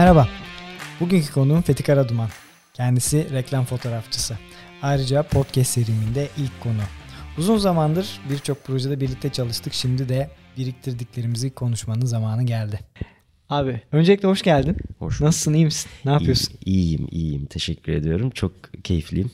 Merhaba. Bugünkü konuğum Fethi Karaduman. Kendisi reklam fotoğrafçısı. Ayrıca podcast seriminde ilk konu. Uzun zamandır birçok projede birlikte çalıştık. Şimdi de biriktirdiklerimizi konuşmanın zamanı geldi. Abi öncelikle hoş geldin. Hoş Nasılsın iyi misin? Ne yapıyorsun? İyi, iyiyim iyiyim teşekkür ediyorum. Çok keyifliyim.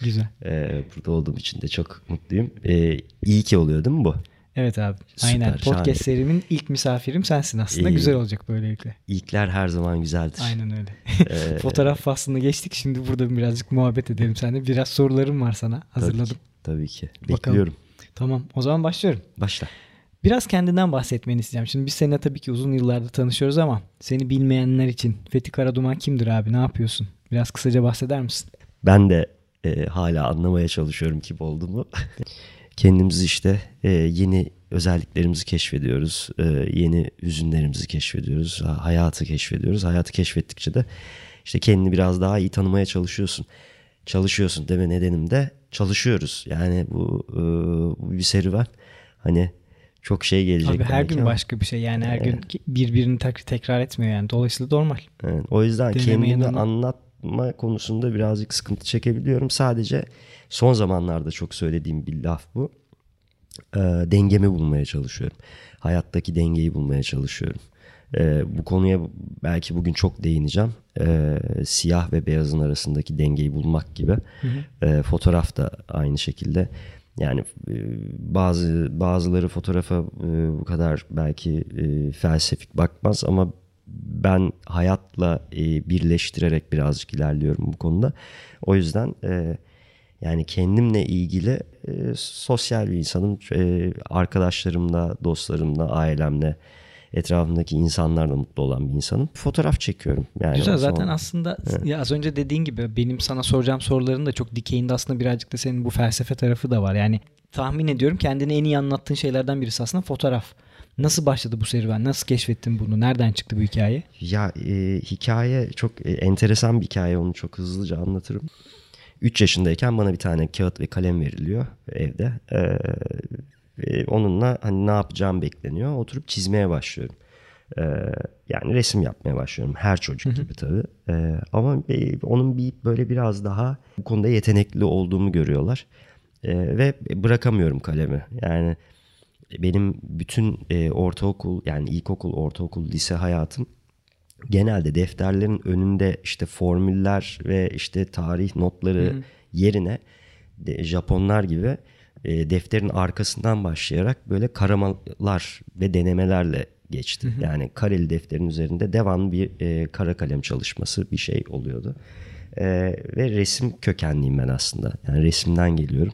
Güzel. Ee, burada olduğum için de çok mutluyum. Ee, iyi ki oluyor değil mi bu? Evet abi. Süper, Aynen. şahane. Podcast serimin ilk misafirim sensin aslında. İyi. Güzel olacak böylelikle. İlkler her zaman güzeldir. Aynen öyle. Ee, Fotoğraf faslını geçtik. Şimdi burada birazcık muhabbet edelim seninle. Biraz sorularım var sana. tabii Hazırladım. ki, Tabii ki. Bakalım. Bekliyorum. Tamam. O zaman başlıyorum. Başla. Biraz kendinden bahsetmeni isteyeceğim. Şimdi biz seninle tabii ki uzun yıllardır tanışıyoruz ama seni bilmeyenler için Fethi Karaduman kimdir abi? Ne yapıyorsun? Biraz kısaca bahseder misin? Ben de e, hala anlamaya çalışıyorum kim olduğumu. Kendimizi işte e, yeni özelliklerimizi keşfediyoruz. E, yeni hüzünlerimizi keşfediyoruz. ha- Hayatı keşfediyoruz. Hayatı keşfettikçe de işte kendini biraz daha iyi tanımaya çalışıyorsun. Çalışıyorsun deme nedenim de çalışıyoruz. Yani bu, e, bu bir serüven. Hani çok şey gelecek. Abi her gün ama- başka bir şey. Yani her gün ki- birbirini tek- tekrar etmiyor yani. Dolayısıyla normal. Evet, o yüzden Denemeyen kendimi onu- anlatma konusunda birazcık sıkıntı çekebiliyorum. Sadece son zamanlarda çok söylediğim bir laf bu. Ee, dengemi bulmaya çalışıyorum. Hayattaki dengeyi bulmaya çalışıyorum. Ee, bu konuya belki bugün çok değineceğim. Ee, siyah ve beyazın arasındaki dengeyi bulmak gibi. Ee, fotoğraf da aynı şekilde. Yani e, bazı bazıları fotoğrafa e, bu kadar belki e, felsefik bakmaz ama ben hayatla e, birleştirerek birazcık ilerliyorum bu konuda. O yüzden e, yani kendimle ilgili e, sosyal bir insanım. E, arkadaşlarımla, dostlarımla, ailemle, etrafımdaki insanlarla mutlu olan bir insanım. Fotoğraf çekiyorum. Yani Güzel zaten zaman- aslında ya az önce dediğin gibi benim sana soracağım soruların da çok dikeyinde aslında birazcık da senin bu felsefe tarafı da var. Yani tahmin ediyorum kendini en iyi anlattığın şeylerden birisi aslında fotoğraf. Nasıl başladı bu serüven? Nasıl keşfettin bunu? Nereden çıktı bu hikaye? Ya e, hikaye çok e, enteresan bir hikaye onu çok hızlıca anlatırım. 3 yaşındayken bana bir tane kağıt ve kalem veriliyor evde. Ee, ve onunla hani ne yapacağım bekleniyor. Oturup çizmeye başlıyorum. Ee, yani resim yapmaya başlıyorum. Her çocuk gibi tabii. Ee, ama e, onun bir böyle biraz daha bu konuda yetenekli olduğumu görüyorlar. Ee, ve bırakamıyorum kalemi. Yani benim bütün e, ortaokul yani ilkokul, ortaokul, lise hayatım genelde defterlerin önünde işte formüller ve işte tarih notları yerine de, Japonlar gibi e, defterin arkasından başlayarak böyle karamalar ve denemelerle geçti. Yani kareli defterin üzerinde devamlı bir e, kara kalem çalışması bir şey oluyordu. E, ve resim kökenliyim ben aslında. Yani resimden geliyorum.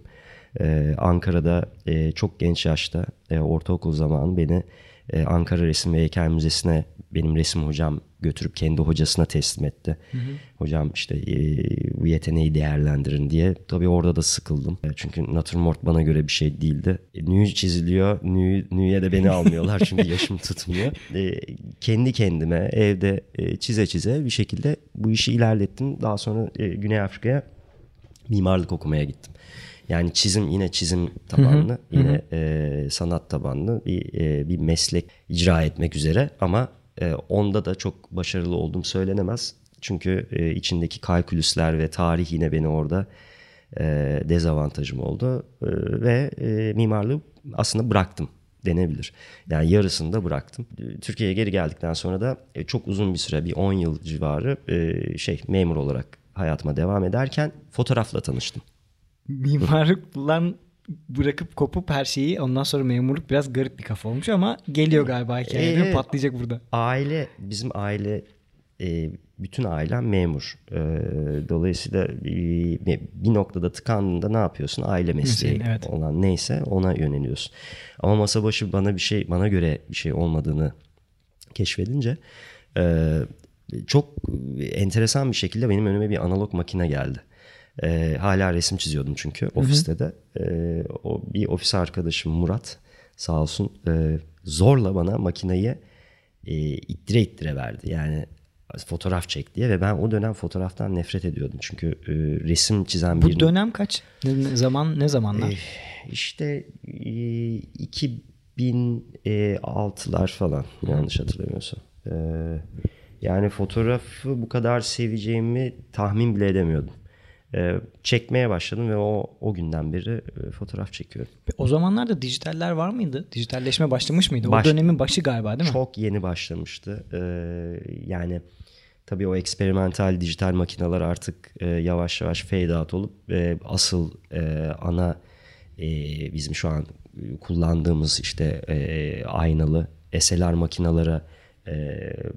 Ee, Ankara'da e, çok genç yaşta e, ortaokul zamanı beni e, Ankara Resim ve Heykel Müzesi'ne benim resim hocam götürüp kendi hocasına teslim etti. Hocam işte e, bu yeteneği değerlendirin diye. Tabii orada da sıkıldım. E, Çünkü natürmort bana göre bir şey değildi. E, nü çiziliyor. Nü, nüye de beni almıyorlar çünkü yaşım tutmuyor. E, kendi kendime evde e, çize çize bir şekilde bu işi ilerlettim. Daha sonra e, Güney Afrika'ya mimarlık okumaya gittim. Yani çizim yine çizim tabanlı, yine e, sanat tabanlı bir, e, bir meslek icra etmek üzere ama e, onda da çok başarılı olduğum söylenemez. Çünkü e, içindeki kalkülüsler ve tarih yine beni orada e, dezavantajım oldu E, ve e, mimarlığı aslında bıraktım denebilir. Yani yarısını da bıraktım. E, Türkiye'ye geri geldikten sonra da e, çok uzun bir süre bir 10 yıl civarı e, şey memur olarak hayatıma devam ederken fotoğrafla tanıştım. Mimarlıkla bırakıp kopup her şeyi ondan sonra memurluk biraz garip bir kafa olmuş ama geliyor galiba hikaye? Ee, patlayacak burada. Aile bizim aile e, bütün ailem memur. E, dolayısıyla bir, bir noktada tıkandığında ne yapıyorsun? Aile mesleği evet. olan neyse ona yöneliyorsun. Ama masa başı bana bir şey bana göre bir şey olmadığını keşfedince e, çok enteresan bir şekilde benim önüme bir analog makine geldi. E, hala resim çiziyordum çünkü ofiste de. E, o bir ofis arkadaşım Murat sağ olsun e, zorla bana makineyi e, ittire ittire verdi. Yani fotoğraf çek diye ve ben o dönem fotoğraftan nefret ediyordum. Çünkü e, resim çizen Bu bir dönem kaç? Ne, zaman ne zamanlar? işte e, 2006'lar falan yanlış hatırlamıyorsam. E, Yani fotoğrafı bu kadar seveceğimi tahmin bile edemiyordum. Ee, çekmeye başladım ve o o günden beri e, fotoğraf çekiyorum. O zamanlarda dijitaller var mıydı? Dijitalleşme başlamış mıydı? Baş- o dönemin başı galiba değil mi? Çok yeni başlamıştı. Ee, yani tabii o eksperimental dijital makineler artık e, yavaş yavaş fade out olup e, asıl e, ana e, bizim şu an kullandığımız işte e, aynalı SLR makinalara e,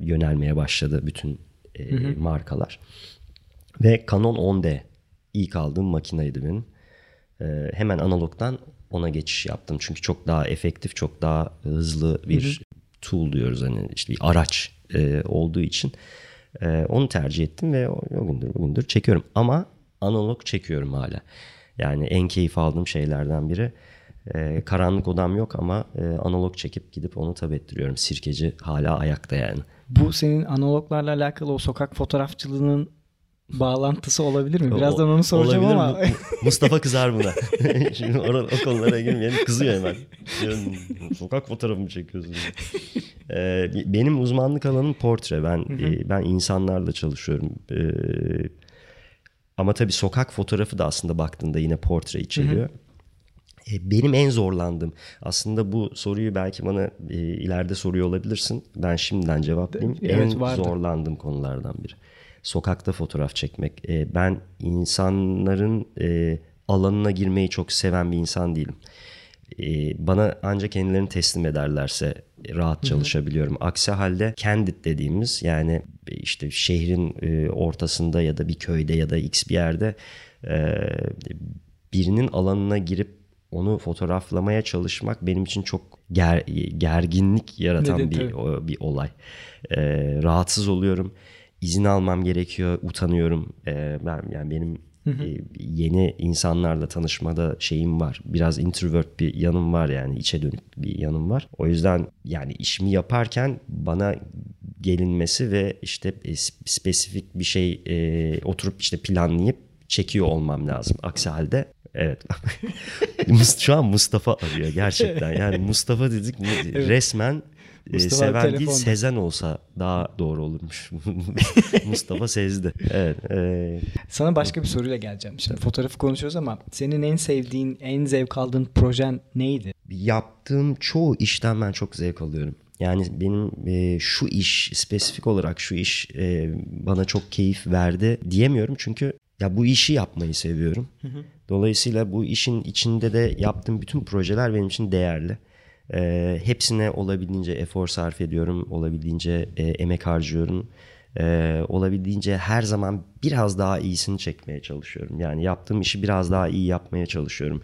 yönelmeye başladı bütün e, markalar. Ve Canon 10D ilk aldığım makineydi benim. E, hemen analogdan ona geçiş yaptım. Çünkü çok daha efektif, çok daha hızlı bir tool diyoruz hani işte bir araç e, olduğu için. E, onu tercih ettim ve o, o gündür bugündür çekiyorum. Ama analog çekiyorum hala. Yani en keyif aldığım şeylerden biri. E, karanlık odam yok ama e, analog çekip gidip onu tab ettiriyorum. Sirkeci hala ayakta yani. Bu senin analoglarla alakalı o sokak fotoğrafçılığının bağlantısı olabilir mi? Birazdan onu soracağım Olabilir ama. mi? Mustafa kızar buna. Şimdi orada, o konulara girmeyelim. Kızıyor hemen. Sokak fotoğrafı mı çekiyorsun? Ee, benim uzmanlık alanım portre. Ben e, ben insanlarla çalışıyorum. Ee, ama tabii sokak fotoğrafı da aslında baktığında yine portre içeriyor. E, Benim en zorlandığım aslında bu soruyu belki bana e, ileride soruyor olabilirsin. Ben şimdiden cevaplayayım. Evet, en vardı. zorlandığım konulardan biri. Sokakta fotoğraf çekmek. E, Ben insanların e, alanına girmeyi çok seven bir insan değilim. E, Bana ancak kendilerini teslim ederlerse rahat çalışabiliyorum. Aksi halde candid dediğimiz yani işte şehrin e, ortasında ya da bir köyde ya da x bir yerde e, birinin alanına girip onu fotoğraflamaya çalışmak benim için çok ger, gerginlik yaratan Neden? bir o- bir olay. Ee, rahatsız oluyorum. İzin almam gerekiyor. Utanıyorum. Ee, ben yani benim e, yeni insanlarla tanışmada şeyim var. Biraz introvert bir yanım var yani içe dönük bir yanım var. O yüzden yani işimi yaparken bana gelinmesi ve işte e, sp- spesifik bir şey e, oturup işte planlayıp çekiyor olmam lazım. Aksi halde evet. Şu an Mustafa arıyor gerçekten. Yani Mustafa dedik mi resmen e, Mustafa seven değil telefonda. Sezen olsa daha doğru olurmuş. Mustafa sezdi. Evet. e, Sana başka bir soruyla geleceğim. Şimdi fotoğrafı konuşuyoruz ama senin en sevdiğin, en zevk aldığın projen neydi? yaptığım çoğu işten ben çok zevk alıyorum. Yani benim e, şu iş spesifik olarak şu iş e, bana çok keyif verdi diyemiyorum çünkü ya bu işi yapmayı seviyorum. Dolayısıyla bu işin içinde de yaptığım bütün projeler benim için değerli. E, hepsine olabildiğince efor sarf ediyorum, olabildiğince e, emek harcıyorum. E, olabildiğince her zaman biraz daha iyisini çekmeye çalışıyorum. Yani yaptığım işi biraz daha iyi yapmaya çalışıyorum.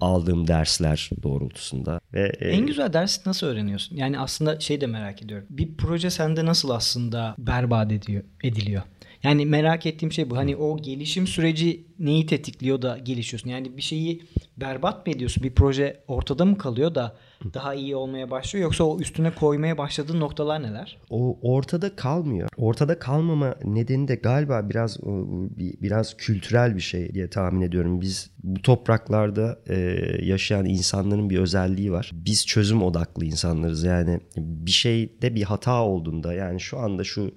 Aldığım dersler doğrultusunda ve e, En güzel dersi nasıl öğreniyorsun? Yani aslında şey de merak ediyorum. Bir proje sende nasıl aslında berbat ediyor, ediliyor? Yani merak ettiğim şey bu. Hani o gelişim süreci neyi tetikliyor da gelişiyorsun? Yani bir şeyi berbat mı ediyorsun? Bir proje ortada mı kalıyor da daha iyi olmaya başlıyor? Yoksa o üstüne koymaya başladığın noktalar neler? o ortada kalmıyor. Ortada kalmama nedeni de galiba biraz bir- biraz kültürel bir şey diye tahmin ediyorum. Biz bu topraklarda e, yaşayan insanların bir özelliği var. Biz çözüm odaklı insanlarız. Yani bir şeyde bir hata olduğunda yani şu anda şu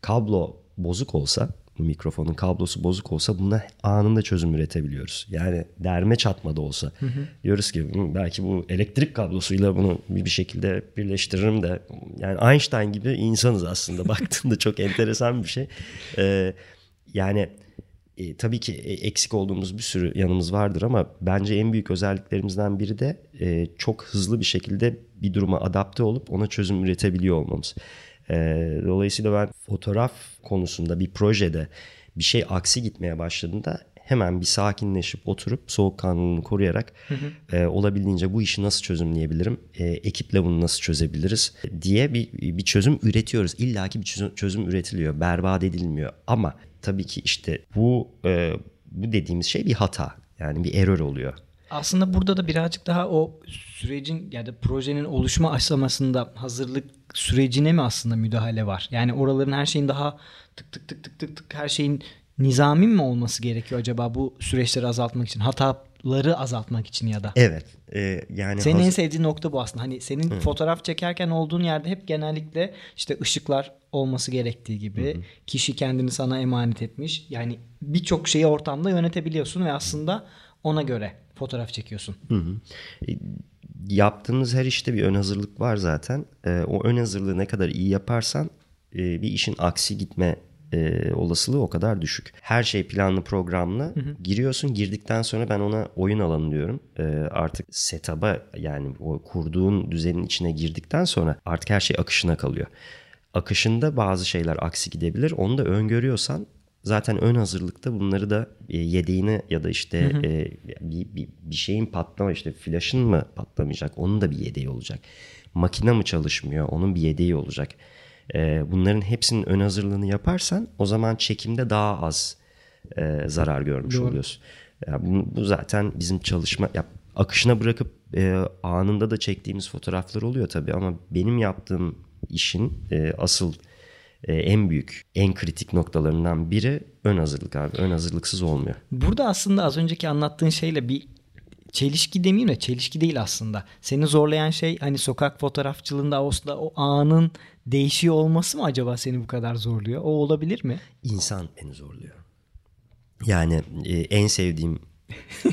kablo bozuk olsa bu mikrofonun kablosu bozuk olsa buna anında çözüm üretebiliyoruz. Yani derme çatma da olsa. Diyoruz ki "Hı, belki bu elektrik kablosuyla bunu bir bir şekilde birleştiririm de yani Einstein gibi insanız aslında baktığında çok enteresan bir şey. Ee, yani e, tabii ki e, eksik olduğumuz bir sürü yanımız vardır ama bence en büyük özelliklerimizden biri de e, çok hızlı bir şekilde bir duruma adapte olup ona çözüm üretebiliyor olmamız. E, dolayısıyla ben fotoğraf konusunda bir projede bir şey aksi gitmeye başladığında hemen bir sakinleşip oturup soğukkanlılığını koruyarak e, olabildiğince bu işi nasıl çözümleyebilirim, e, ekiple bunu nasıl çözebiliriz diye bir, bir çözüm üretiyoruz. İlla ki bir çözüm, çözüm üretiliyor, berbat edilmiyor ama tabii ki işte bu e, bu dediğimiz şey bir hata yani bir error oluyor. Aslında burada da birazcık daha o sürecin ya da projenin oluşma aşamasında hazırlık sürecine mi aslında müdahale var? Yani oraların her şeyin daha tık tık tık tık tık tık her şeyin nizami mi olması gerekiyor acaba bu süreçleri azaltmak için? Hatalar fotoğrafları azaltmak için ya da. Evet. E, yani senin hazır... en sevdiğin nokta bu aslında. Hani senin Hı. fotoğraf çekerken olduğun yerde hep genellikle işte ışıklar olması gerektiği gibi Hı. kişi kendini sana emanet etmiş. Yani birçok şeyi ortamda yönetebiliyorsun ve aslında ona göre fotoğraf çekiyorsun. Hı hı. E, yaptığımız her işte bir ön hazırlık var zaten. E, o ön hazırlığı ne kadar iyi yaparsan e, bir işin aksi gitme e, olasılığı o kadar düşük. Her şey planlı programlı. Hı hı. Giriyorsun girdikten sonra ben ona oyun alanı diyorum. E, artık setup'a yani o kurduğun düzenin içine girdikten sonra artık her şey akışına kalıyor. Akışında bazı şeyler aksi gidebilir. Onu da öngörüyorsan zaten ön hazırlıkta bunları da e, yedeğini ya da işte hı hı. E, bir, bir, bir şeyin patlama işte flaşın mı patlamayacak onun da bir yedeği olacak. Makine mi çalışmıyor onun bir yedeği olacak. E, bunların hepsinin ön hazırlığını yaparsan o zaman çekimde daha az e, zarar görmüş Doğru. oluyorsun. Yani bu, bu zaten bizim çalışma ya, akışına bırakıp e, anında da çektiğimiz fotoğraflar oluyor tabii ama benim yaptığım işin e, asıl en büyük, en kritik noktalarından biri ön hazırlık abi. Ön hazırlıksız olmuyor. Burada aslında az önceki anlattığın şeyle bir çelişki demeyeyim de çelişki değil aslında. Seni zorlayan şey hani sokak fotoğrafçılığında aslında o anın değişiyor olması mı acaba seni bu kadar zorluyor? O olabilir mi? İnsan beni zorluyor. Yani e, en sevdiğim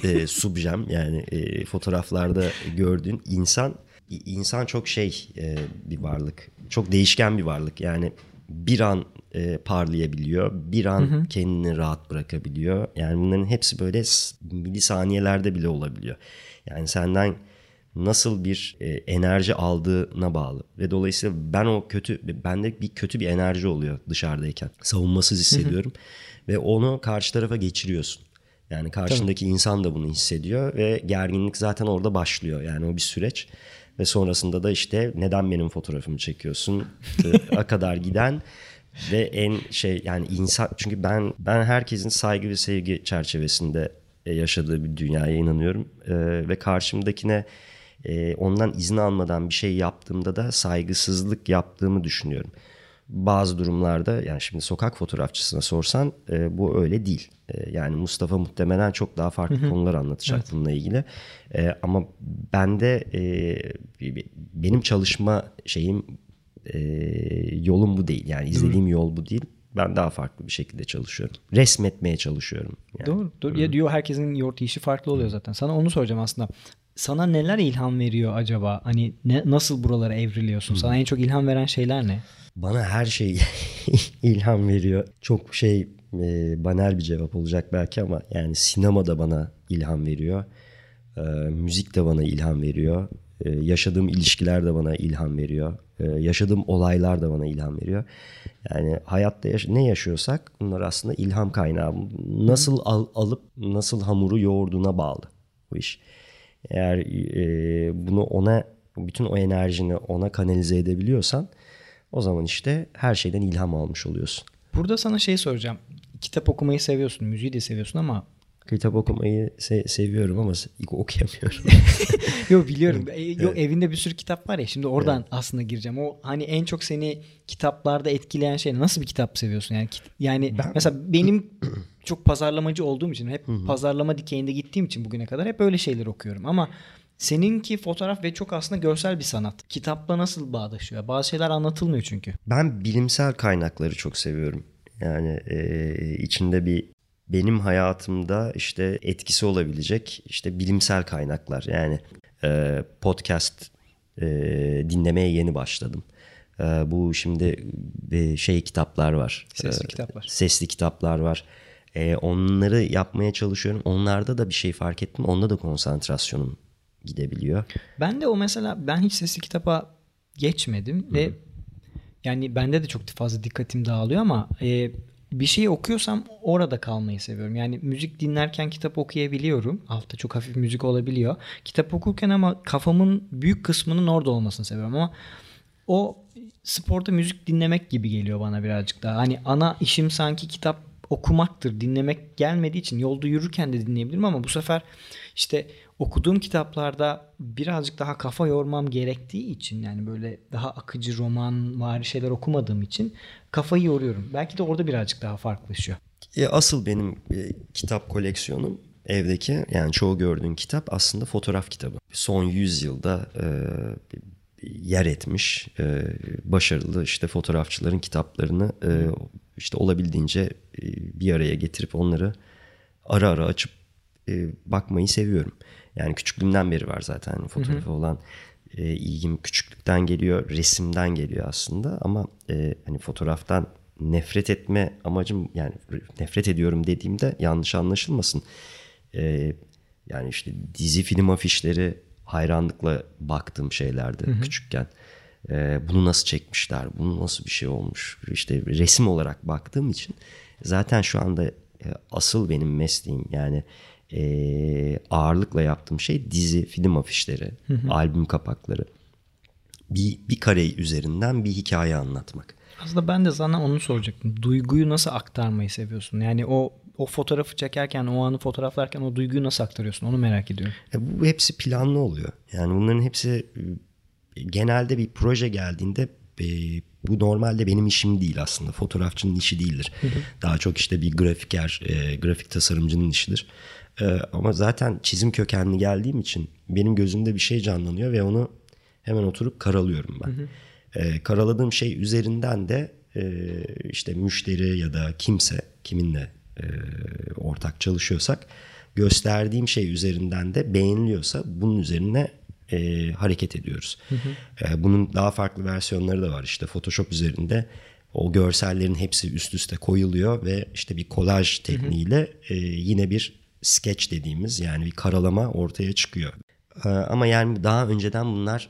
e, subjem yani e, fotoğraflarda gördüğün insan insan çok şey e, bir varlık. Çok değişken bir varlık. Yani bir an e, parlayabiliyor. Bir an hı hı. kendini rahat bırakabiliyor. Yani bunların hepsi böyle milisaniyelerde bile olabiliyor. Yani senden nasıl bir e, enerji aldığına bağlı ve dolayısıyla ben o kötü bende bir kötü bir enerji oluyor dışarıdayken savunmasız hissediyorum hı hı. ve onu karşı tarafa geçiriyorsun. Yani karşındaki Tabii. insan da bunu hissediyor ve gerginlik zaten orada başlıyor. Yani o bir süreç ve sonrasında da işte neden benim fotoğrafımı çekiyorsun a kadar giden ve en şey yani insan çünkü ben ben herkesin saygı ve sevgi çerçevesinde e, yaşadığı bir dünyaya inanıyorum ee, ve karşımdakine e, ondan izin almadan bir şey yaptığımda da saygısızlık yaptığımı düşünüyorum. Bazı durumlarda yani şimdi sokak fotoğrafçısına sorsan e, bu öyle değil. E, yani Mustafa muhtemelen çok daha farklı konular anlatacak evet. bununla ilgili. E, ama bende e, benim çalışma şeyim e, yolum bu değil. Yani izlediğim yol bu değil ben daha farklı bir şekilde çalışıyorum. Resmetmeye çalışıyorum. Yani. Doğru. doğru. Ya diyor herkesin yoğurt işi farklı oluyor zaten. Sana onu soracağım aslında sana neler ilham veriyor acaba? Hani ne, nasıl buralara evriliyorsun? Sana en çok ilham veren şeyler ne? Bana her şey ilham veriyor. Çok şey e, banal bir cevap olacak belki ama yani sinema da bana ilham veriyor. E, müzik de bana ilham veriyor. E, yaşadığım ilişkiler de bana ilham veriyor. E, yaşadığım olaylar da bana ilham veriyor. Yani hayatta yaş- ne yaşıyorsak bunlar aslında ilham kaynağı. Nasıl al- alıp nasıl hamuru yoğurduğuna bağlı bu iş. Eğer e, bunu ona bütün o enerjini ona kanalize edebiliyorsan o zaman işte her şeyden ilham almış oluyorsun. Burada sana şey soracağım. Kitap okumayı seviyorsun, müziği de seviyorsun ama kitap okumayı se- seviyorum ama okuyamıyorum. Yok biliyorum. E, yok evet. evinde bir sürü kitap var ya. Şimdi oradan evet. aslında gireceğim. O hani en çok seni kitaplarda etkileyen şey nasıl bir kitap seviyorsun yani? Yani ben... mesela benim çok pazarlamacı olduğum için hep pazarlama dikeyinde gittiğim için bugüne kadar hep öyle şeyler okuyorum ama Seninki fotoğraf ve çok aslında görsel bir sanat. Kitapla nasıl bağdaşıyor? Bazı şeyler anlatılmıyor çünkü. Ben bilimsel kaynakları çok seviyorum. Yani e, içinde bir benim hayatımda işte etkisi olabilecek işte bilimsel kaynaklar. Yani e, podcast e, dinlemeye yeni başladım. E, bu şimdi e, şey kitaplar var. Sesli e, kitaplar. Sesli kitaplar var. E, onları yapmaya çalışıyorum. Onlarda da bir şey fark ettim. Onda da konsantrasyonum gidebiliyor. Ben de o mesela ben hiç sesli kitaba geçmedim Hı-hı. ve yani bende de çok fazla dikkatim dağılıyor ama e, bir şeyi okuyorsam orada kalmayı seviyorum. Yani müzik dinlerken kitap okuyabiliyorum. Altta çok hafif müzik olabiliyor. Kitap okurken ama kafamın büyük kısmının orada olmasını seviyorum ama o sporda müzik dinlemek gibi geliyor bana birazcık daha. Hani ana işim sanki kitap okumaktır. Dinlemek gelmediği için yolda yürürken de dinleyebilirim ama bu sefer işte okuduğum kitaplarda birazcık daha kafa yormam gerektiği için yani böyle daha akıcı roman var şeyler okumadığım için kafayı yoruyorum. Belki de orada birazcık daha farklılaşıyor. E, asıl benim e, kitap koleksiyonum evdeki yani çoğu gördüğün kitap aslında fotoğraf kitabı. Son 100 yılda e, yer etmiş e, başarılı işte fotoğrafçıların kitaplarını e, işte olabildiğince e, bir araya getirip onları ara ara açıp e, bakmayı seviyorum. Yani küçüklüğümden beri var zaten fotoğrafı olan e, ilgim küçüklükten geliyor, resimden geliyor aslında ama e, hani fotoğraftan nefret etme amacım yani nefret ediyorum dediğimde yanlış anlaşılmasın. E, yani işte dizi film afişleri hayranlıkla baktığım şeylerdi hı hı. küçükken. E, bunu nasıl çekmişler, bunu nasıl bir şey olmuş işte resim olarak baktığım için zaten şu anda e, asıl benim mesleğim yani e, ağırlıkla yaptığım şey dizi, film afişleri, hı hı. albüm kapakları. Bir, bir kare üzerinden bir hikaye anlatmak. Aslında ben de sana onu soracaktım. Duyguyu nasıl aktarmayı seviyorsun? Yani o o fotoğrafı çekerken, o anı fotoğraflarken o duyguyu nasıl aktarıyorsun? Onu merak ediyorum. E bu hepsi planlı oluyor. Yani bunların hepsi e, genelde bir proje geldiğinde e, bu normalde benim işim değil aslında. Fotoğrafçının işi değildir. Hı hı. Daha çok işte bir grafiker, e, grafik tasarımcının işidir. E, ama zaten çizim kökenli geldiğim için benim gözümde bir şey canlanıyor ve onu hemen oturup karalıyorum ben. Hı hı. E, karaladığım şey üzerinden de e, işte müşteri ya da kimse kiminle e, ortak çalışıyorsak gösterdiğim şey üzerinden de beğeniliyorsa bunun üzerine e, hareket ediyoruz. Hı hı. E, bunun daha farklı versiyonları da var. İşte Photoshop üzerinde o görsellerin hepsi üst üste koyuluyor ve işte bir kolaj tekniğiyle hı hı. E, yine bir sketch dediğimiz yani bir karalama ortaya çıkıyor. E, ama yani daha önceden bunlar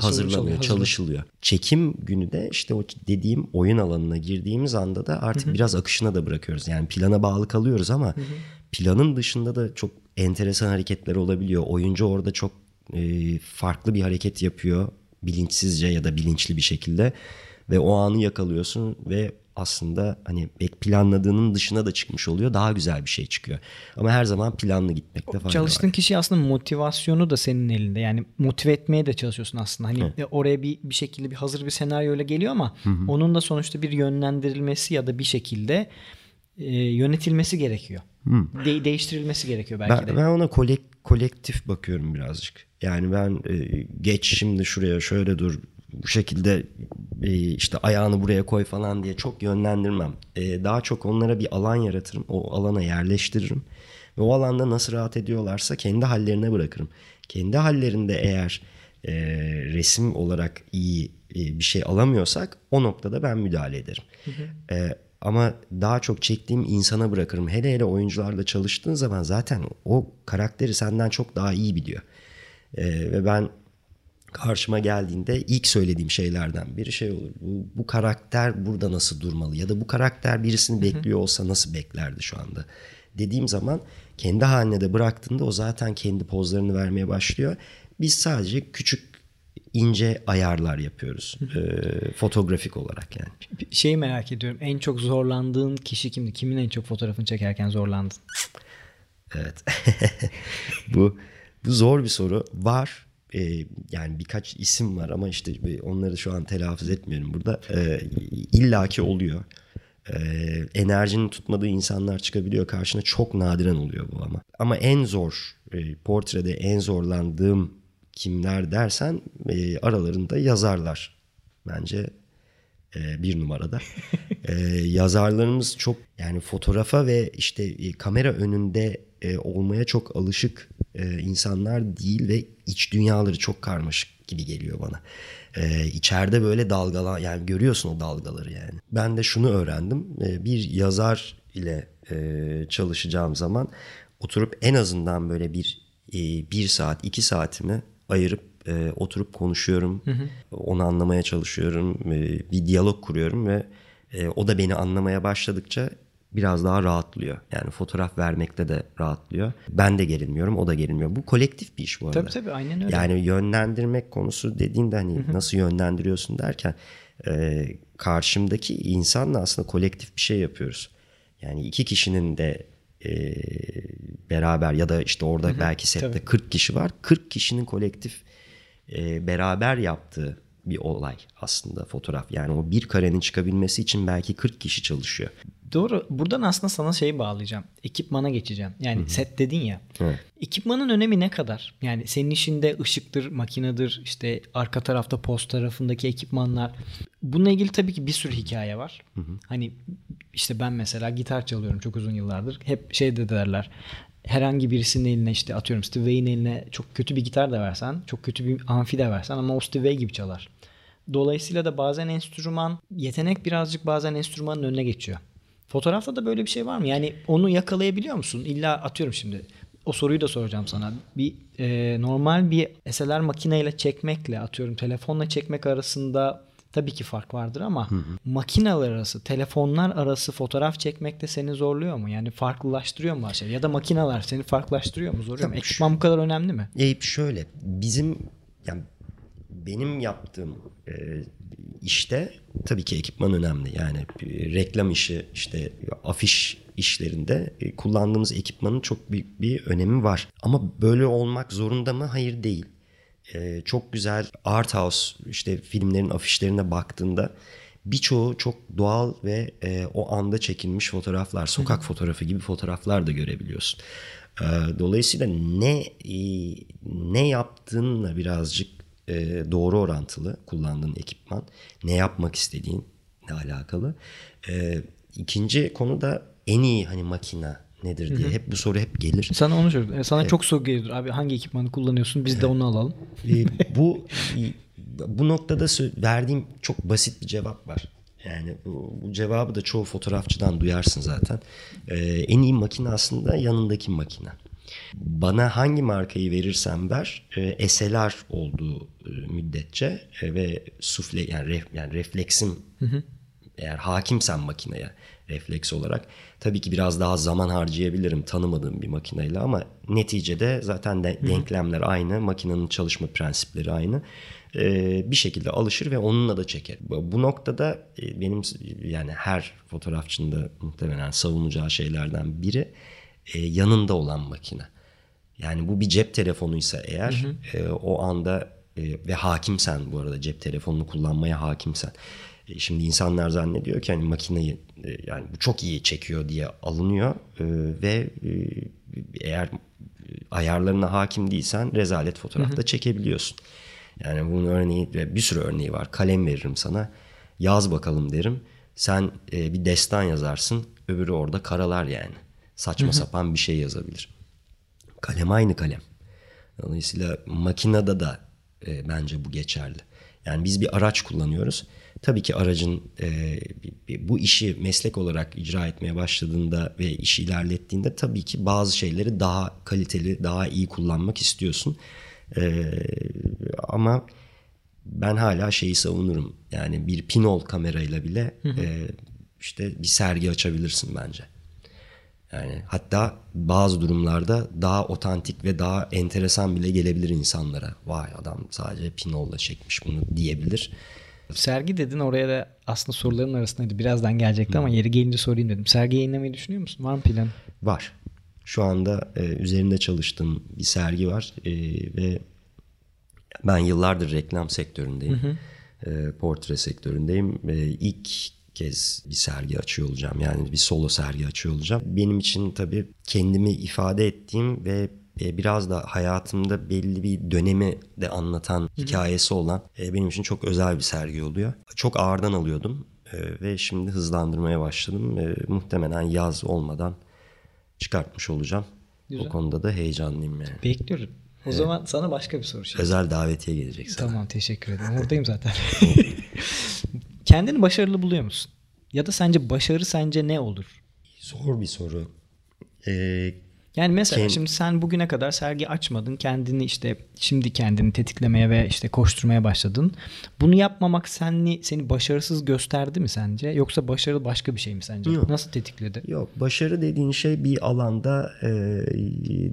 hazırlanıyor, çalışılıyor. Çekim günü de işte o dediğim oyun alanına girdiğimiz anda da artık Hı-hı. biraz akışına da bırakıyoruz. Yani plana bağlı kalıyoruz ama Hı-hı. planın dışında da çok enteresan hareketler olabiliyor. Oyuncu orada çok e, farklı bir hareket yapıyor bilinçsizce ya da bilinçli bir şekilde ve o anı yakalıyorsun ve aslında hani planladığının dışına da çıkmış oluyor. Daha güzel bir şey çıkıyor. Ama her zaman planlı gitmekte fayda Çalıştığın var. kişi aslında motivasyonu da senin elinde. Yani motive etmeye de çalışıyorsun aslında. Hani evet. oraya bir bir şekilde bir hazır bir senaryo ile geliyor ama hı hı. onun da sonuçta bir yönlendirilmesi ya da bir şekilde e, yönetilmesi gerekiyor. De- değiştirilmesi gerekiyor belki ben, de. Ben ona kolek kolektif bakıyorum birazcık. Yani ben e, geç şimdi şuraya şöyle dur bu şekilde e, işte ayağını buraya koy falan diye çok yönlendirmem. E, daha çok onlara bir alan yaratırım. O alana yerleştiririm. Ve o alanda nasıl rahat ediyorlarsa kendi hallerine bırakırım. Kendi hallerinde eğer e, resim olarak iyi bir şey alamıyorsak o noktada ben müdahale ederim. Hı hı. ama daha çok çektiğim insana bırakırım. Hele hele oyuncularla çalıştığın zaman zaten o karakteri senden çok daha iyi biliyor. ve ben karşıma geldiğinde ilk söylediğim şeylerden biri şey olur. Bu, bu karakter burada nasıl durmalı ya da bu karakter birisini bekliyor olsa nasıl beklerdi şu anda dediğim zaman kendi haline de bıraktığında o zaten kendi pozlarını vermeye başlıyor. Biz sadece küçük ince ayarlar yapıyoruz e, fotoğrafik olarak yani. Şeyi merak ediyorum en çok zorlandığın kişi kimdi? Kimin en çok fotoğrafını çekerken zorlandın? Evet bu bu zor bir soru var e, yani birkaç isim var ama işte onları şu an telaffuz etmiyorum burada. E, illaki oluyor. E, enerjinin tutmadığı insanlar çıkabiliyor karşına. Çok nadiren oluyor bu ama. Ama en zor e, portrede en zorlandığım kimler dersen e, aralarında yazarlar. Bence e, bir numarada. e, yazarlarımız çok yani fotoğrafa ve işte e, kamera önünde e, olmaya çok alışık e, insanlar değil ve iç dünyaları çok karmaşık gibi geliyor bana. E, içeride böyle dalgalar yani görüyorsun o dalgaları yani. Ben de şunu öğrendim. E, bir yazar ile e, çalışacağım zaman oturup en azından böyle bir e, bir saat iki saatimi ayırıp e, oturup konuşuyorum. Hı hı. Onu anlamaya çalışıyorum. E, bir diyalog kuruyorum ve e, o da beni anlamaya başladıkça biraz daha rahatlıyor. Yani fotoğraf vermekte de rahatlıyor. Ben de gerilmiyorum, o da gerilmiyor. Bu kolektif bir iş bu arada. Tabii tabii aynen öyle. Yani yönlendirmek konusu dediğinde hani nasıl yönlendiriyorsun derken e, karşımdaki insanla aslında kolektif bir şey yapıyoruz. Yani iki kişinin de e, beraber ya da işte orada belki sette tabii. 40 kişi var. 40 kişinin kolektif e, beraber yaptığı bir olay aslında fotoğraf. Yani o bir karenin çıkabilmesi için belki 40 kişi çalışıyor. Doğru. Buradan aslında sana şeyi bağlayacağım. Ekipmana geçeceğim. Yani Hı-hı. set dedin ya. Evet. Ekipmanın önemi ne kadar? Yani senin işinde ışıktır, makinedir, işte arka tarafta post tarafındaki ekipmanlar. Bununla ilgili tabii ki bir sürü hikaye var. Hı-hı. Hani işte ben mesela gitar çalıyorum çok uzun yıllardır. Hep şey de derler herhangi birisinin eline işte atıyorum Steve Vai'nin eline çok kötü bir gitar da versen, çok kötü bir amfi de versen ama o Steve Vai gibi çalar. Dolayısıyla da bazen enstrüman, yetenek birazcık bazen enstrümanın önüne geçiyor. Fotoğrafta da böyle bir şey var mı? Yani onu yakalayabiliyor musun? İlla atıyorum şimdi o soruyu da soracağım sana. Bir e, normal bir SLR makineyle çekmekle atıyorum telefonla çekmek arasında tabii ki fark vardır ama hı hı. makineler arası, telefonlar arası fotoğraf çekmekte seni zorluyor mu? Yani farklılaştırıyor mu şey? Ya da makineler seni farklılaştırıyor mu? Zorluyor mu? Ekipman bu kadar önemli mi? E, şöyle bizim yani benim yaptığım e, işte tabii ki ekipman önemli. Yani reklam işi işte afiş işlerinde e, kullandığımız ekipmanın çok büyük bir önemi var. Ama böyle olmak zorunda mı? Hayır değil. E, çok güzel art house işte filmlerin afişlerine baktığında birçoğu çok doğal ve e, o anda çekilmiş fotoğraflar, sokak Hı. fotoğrafı gibi fotoğraflar da görebiliyorsun. dolayısıyla ne ne yaptığınla birazcık e, doğru orantılı kullandığın ekipman, ne yapmak istediğin ne alakalı. E, ikinci konu da en iyi hani makina nedir diye. Hı hı. Hep bu soru hep gelir. Sana onu söylüyorum. E, sana evet. çok soru gelir. Abi hangi ekipmanı kullanıyorsun? Biz evet. de onu alalım. E, bu bu noktada verdiğim çok basit bir cevap var. Yani bu, bu cevabı da çoğu fotoğrafçıdan duyarsın zaten. Ee, en iyi makine aslında yanındaki makine. Bana hangi markayı verirsen ver e, SLR olduğu e, müddetçe e, ve sufle yani, ref, yani refleksim hı hı. eğer hakimsen makineye refleks olarak tabii ki biraz daha zaman harcayabilirim tanımadığım bir makineyle ama neticede zaten de, denklemler aynı makinenin çalışma prensipleri aynı ee, bir şekilde alışır ve onunla da çeker. Bu noktada e, benim yani her fotoğrafçının da muhtemelen savunacağı şeylerden biri e, yanında olan makine. Yani bu bir cep telefonuysa eğer hı hı. E, o anda e, ve hakimsen bu arada cep telefonunu kullanmaya hakimsen. E, şimdi insanlar zannediyor ki hani makineyi e, yani bu çok iyi çekiyor diye alınıyor e, ve e, eğer ayarlarına hakim değilsen rezalet fotoğrafta çekebiliyorsun. Yani bunun örneği ve bir sürü örneği var. Kalem veririm sana. Yaz bakalım derim. Sen e, bir destan yazarsın. Öbürü orada karalar yani. Saçma sapan bir şey yazabilir. Kalem aynı kalem. Dolayısıyla makinede de e, bence bu geçerli. Yani biz bir araç kullanıyoruz. Tabii ki aracın e, bu işi meslek olarak icra etmeye başladığında ve işi ilerlettiğinde tabii ki bazı şeyleri daha kaliteli, daha iyi kullanmak istiyorsun. E, ama ben hala şeyi savunurum. Yani bir pinol kamerayla bile E, işte bir sergi açabilirsin bence. Yani hatta bazı durumlarda daha otantik ve daha enteresan bile gelebilir insanlara. Vay adam sadece Pinol'la çekmiş bunu diyebilir. Sergi dedin oraya da aslında soruların arasındaydı. Birazdan gelecekti ama yeri gelince sorayım dedim. Sergi yayınlamayı düşünüyor musun? Var mı plan? Var. Şu anda e, üzerinde çalıştığım bir sergi var e, ve ben yıllardır reklam sektöründeyim. Hı hı. E, portre sektöründeyim. E, ilk kez bir sergi açıyor olacağım. Yani bir solo sergi açıyor olacağım. Benim için tabii kendimi ifade ettiğim ve e, biraz da hayatımda belli bir dönemi de anlatan Hı-hı. hikayesi olan e, benim için çok özel bir sergi oluyor. Çok ağırdan alıyordum e, ve şimdi hızlandırmaya başladım. Muhtemelen yaz olmadan çıkartmış olacağım. Güzel. O konuda da heyecanlıyım yani. Bekliyorum. O evet. zaman sana başka bir soru. Şey. Özel davetiye gelecek sana. Tamam teşekkür ederim. Oradayım zaten. Kendini başarılı buluyor musun? Ya da sence başarı sence ne olur? Zor bir soru. Ee, yani mesela kend... şimdi sen bugüne kadar sergi açmadın. Kendini işte şimdi kendini tetiklemeye ve işte koşturmaya başladın. Bunu yapmamak seni seni başarısız gösterdi mi sence? Yoksa başarı başka bir şey mi sence? Yok. Nasıl tetikledi? Yok. Başarı dediğin şey bir alanda e,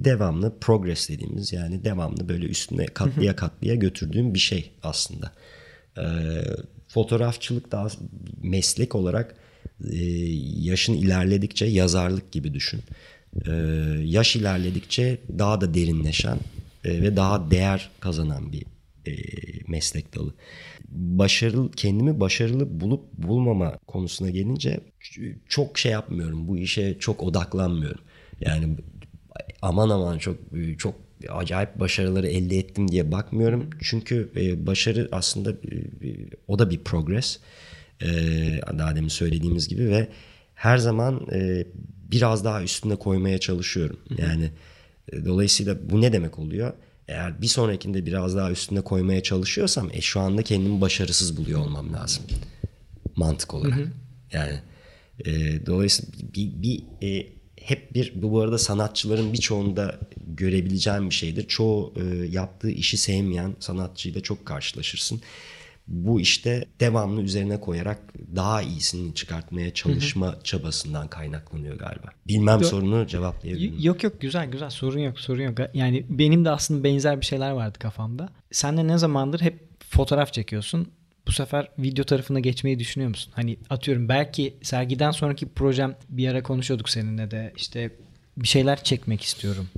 devamlı progress dediğimiz yani devamlı böyle üstüne katlıya katlıya götürdüğün bir şey aslında. E, fotoğrafçılık daha meslek olarak e, yaşın ilerledikçe yazarlık gibi düşün. E, yaş ilerledikçe daha da derinleşen e, ve daha değer kazanan bir e, meslek dalı. Başarılı kendimi başarılı bulup bulmama konusuna gelince çok şey yapmıyorum. Bu işe çok odaklanmıyorum. Yani aman aman çok çok acayip başarıları elde ettim diye bakmıyorum. Çünkü e, başarı aslında e, o da bir progress. E, daha demin söylediğimiz gibi ve her zaman e, biraz daha üstüne koymaya çalışıyorum. Yani e, dolayısıyla bu ne demek oluyor? Eğer bir sonrakinde biraz daha üstüne koymaya çalışıyorsam e, şu anda kendimi başarısız buluyor olmam lazım. Mantık olarak. Hı hı. Yani e, dolayısıyla bir, bir e, hep bir bu arada sanatçıların birçoğunda görebileceğim bir şeydir. Çoğu e, yaptığı işi sevmeyen sanatçıyla çok karşılaşırsın. Bu işte devamlı üzerine koyarak daha iyisini çıkartmaya çalışma hı hı. çabasından kaynaklanıyor galiba. Bilmem yok, sorunu cevaplayabilirim. Yok yok güzel güzel sorun yok sorun yok. Yani benim de aslında benzer bir şeyler vardı kafamda. Sen de ne zamandır hep fotoğraf çekiyorsun bu sefer video tarafına geçmeyi düşünüyor musun? Hani atıyorum belki sergiden sonraki projem bir ara konuşuyorduk seninle de işte bir şeyler çekmek istiyorum.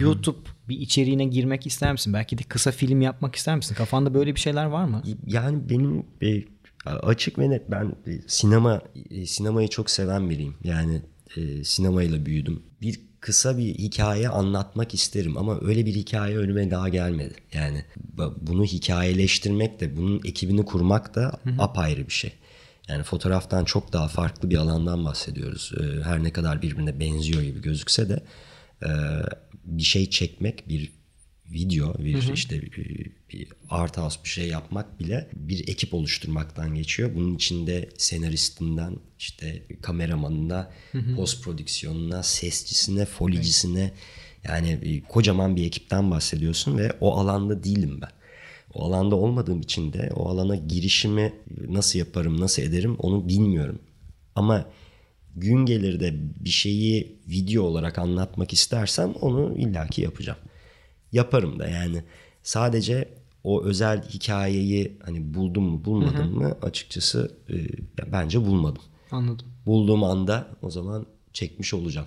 YouTube bir içeriğine girmek ister misin? Belki de kısa film yapmak ister misin? Kafanda böyle bir şeyler var mı? Yani benim e, açık ve net ben e, sinema e, sinemayı çok seven biriyim. Yani e, sinemayla büyüdüm. Bir kısa bir hikaye anlatmak isterim ama öyle bir hikaye önüme daha gelmedi. Yani bunu hikayeleştirmek de bunun ekibini kurmak da apayrı bir şey. Yani fotoğraftan çok daha farklı bir alandan bahsediyoruz. Ee, her ne kadar birbirine benziyor gibi gözükse de e, bir şey çekmek, bir video, bir hı hı. işte bir, bir art house bir şey yapmak bile bir ekip oluşturmaktan geçiyor. Bunun içinde senaristinden işte kameramanına, hı hı. post prodüksiyonuna, sesçisine, folicisine yani bir, kocaman bir ekipten bahsediyorsun ve o alanda değilim ben. O alanda olmadığım için de o alana girişimi nasıl yaparım, nasıl ederim onu bilmiyorum. Ama gün gelir de bir şeyi video olarak anlatmak istersem onu illaki yapacağım yaparım da yani. Sadece o özel hikayeyi hani buldum mu bulmadım Hı-hı. mı açıkçası e, bence bulmadım. Anladım. Bulduğum anda o zaman çekmiş olacağım.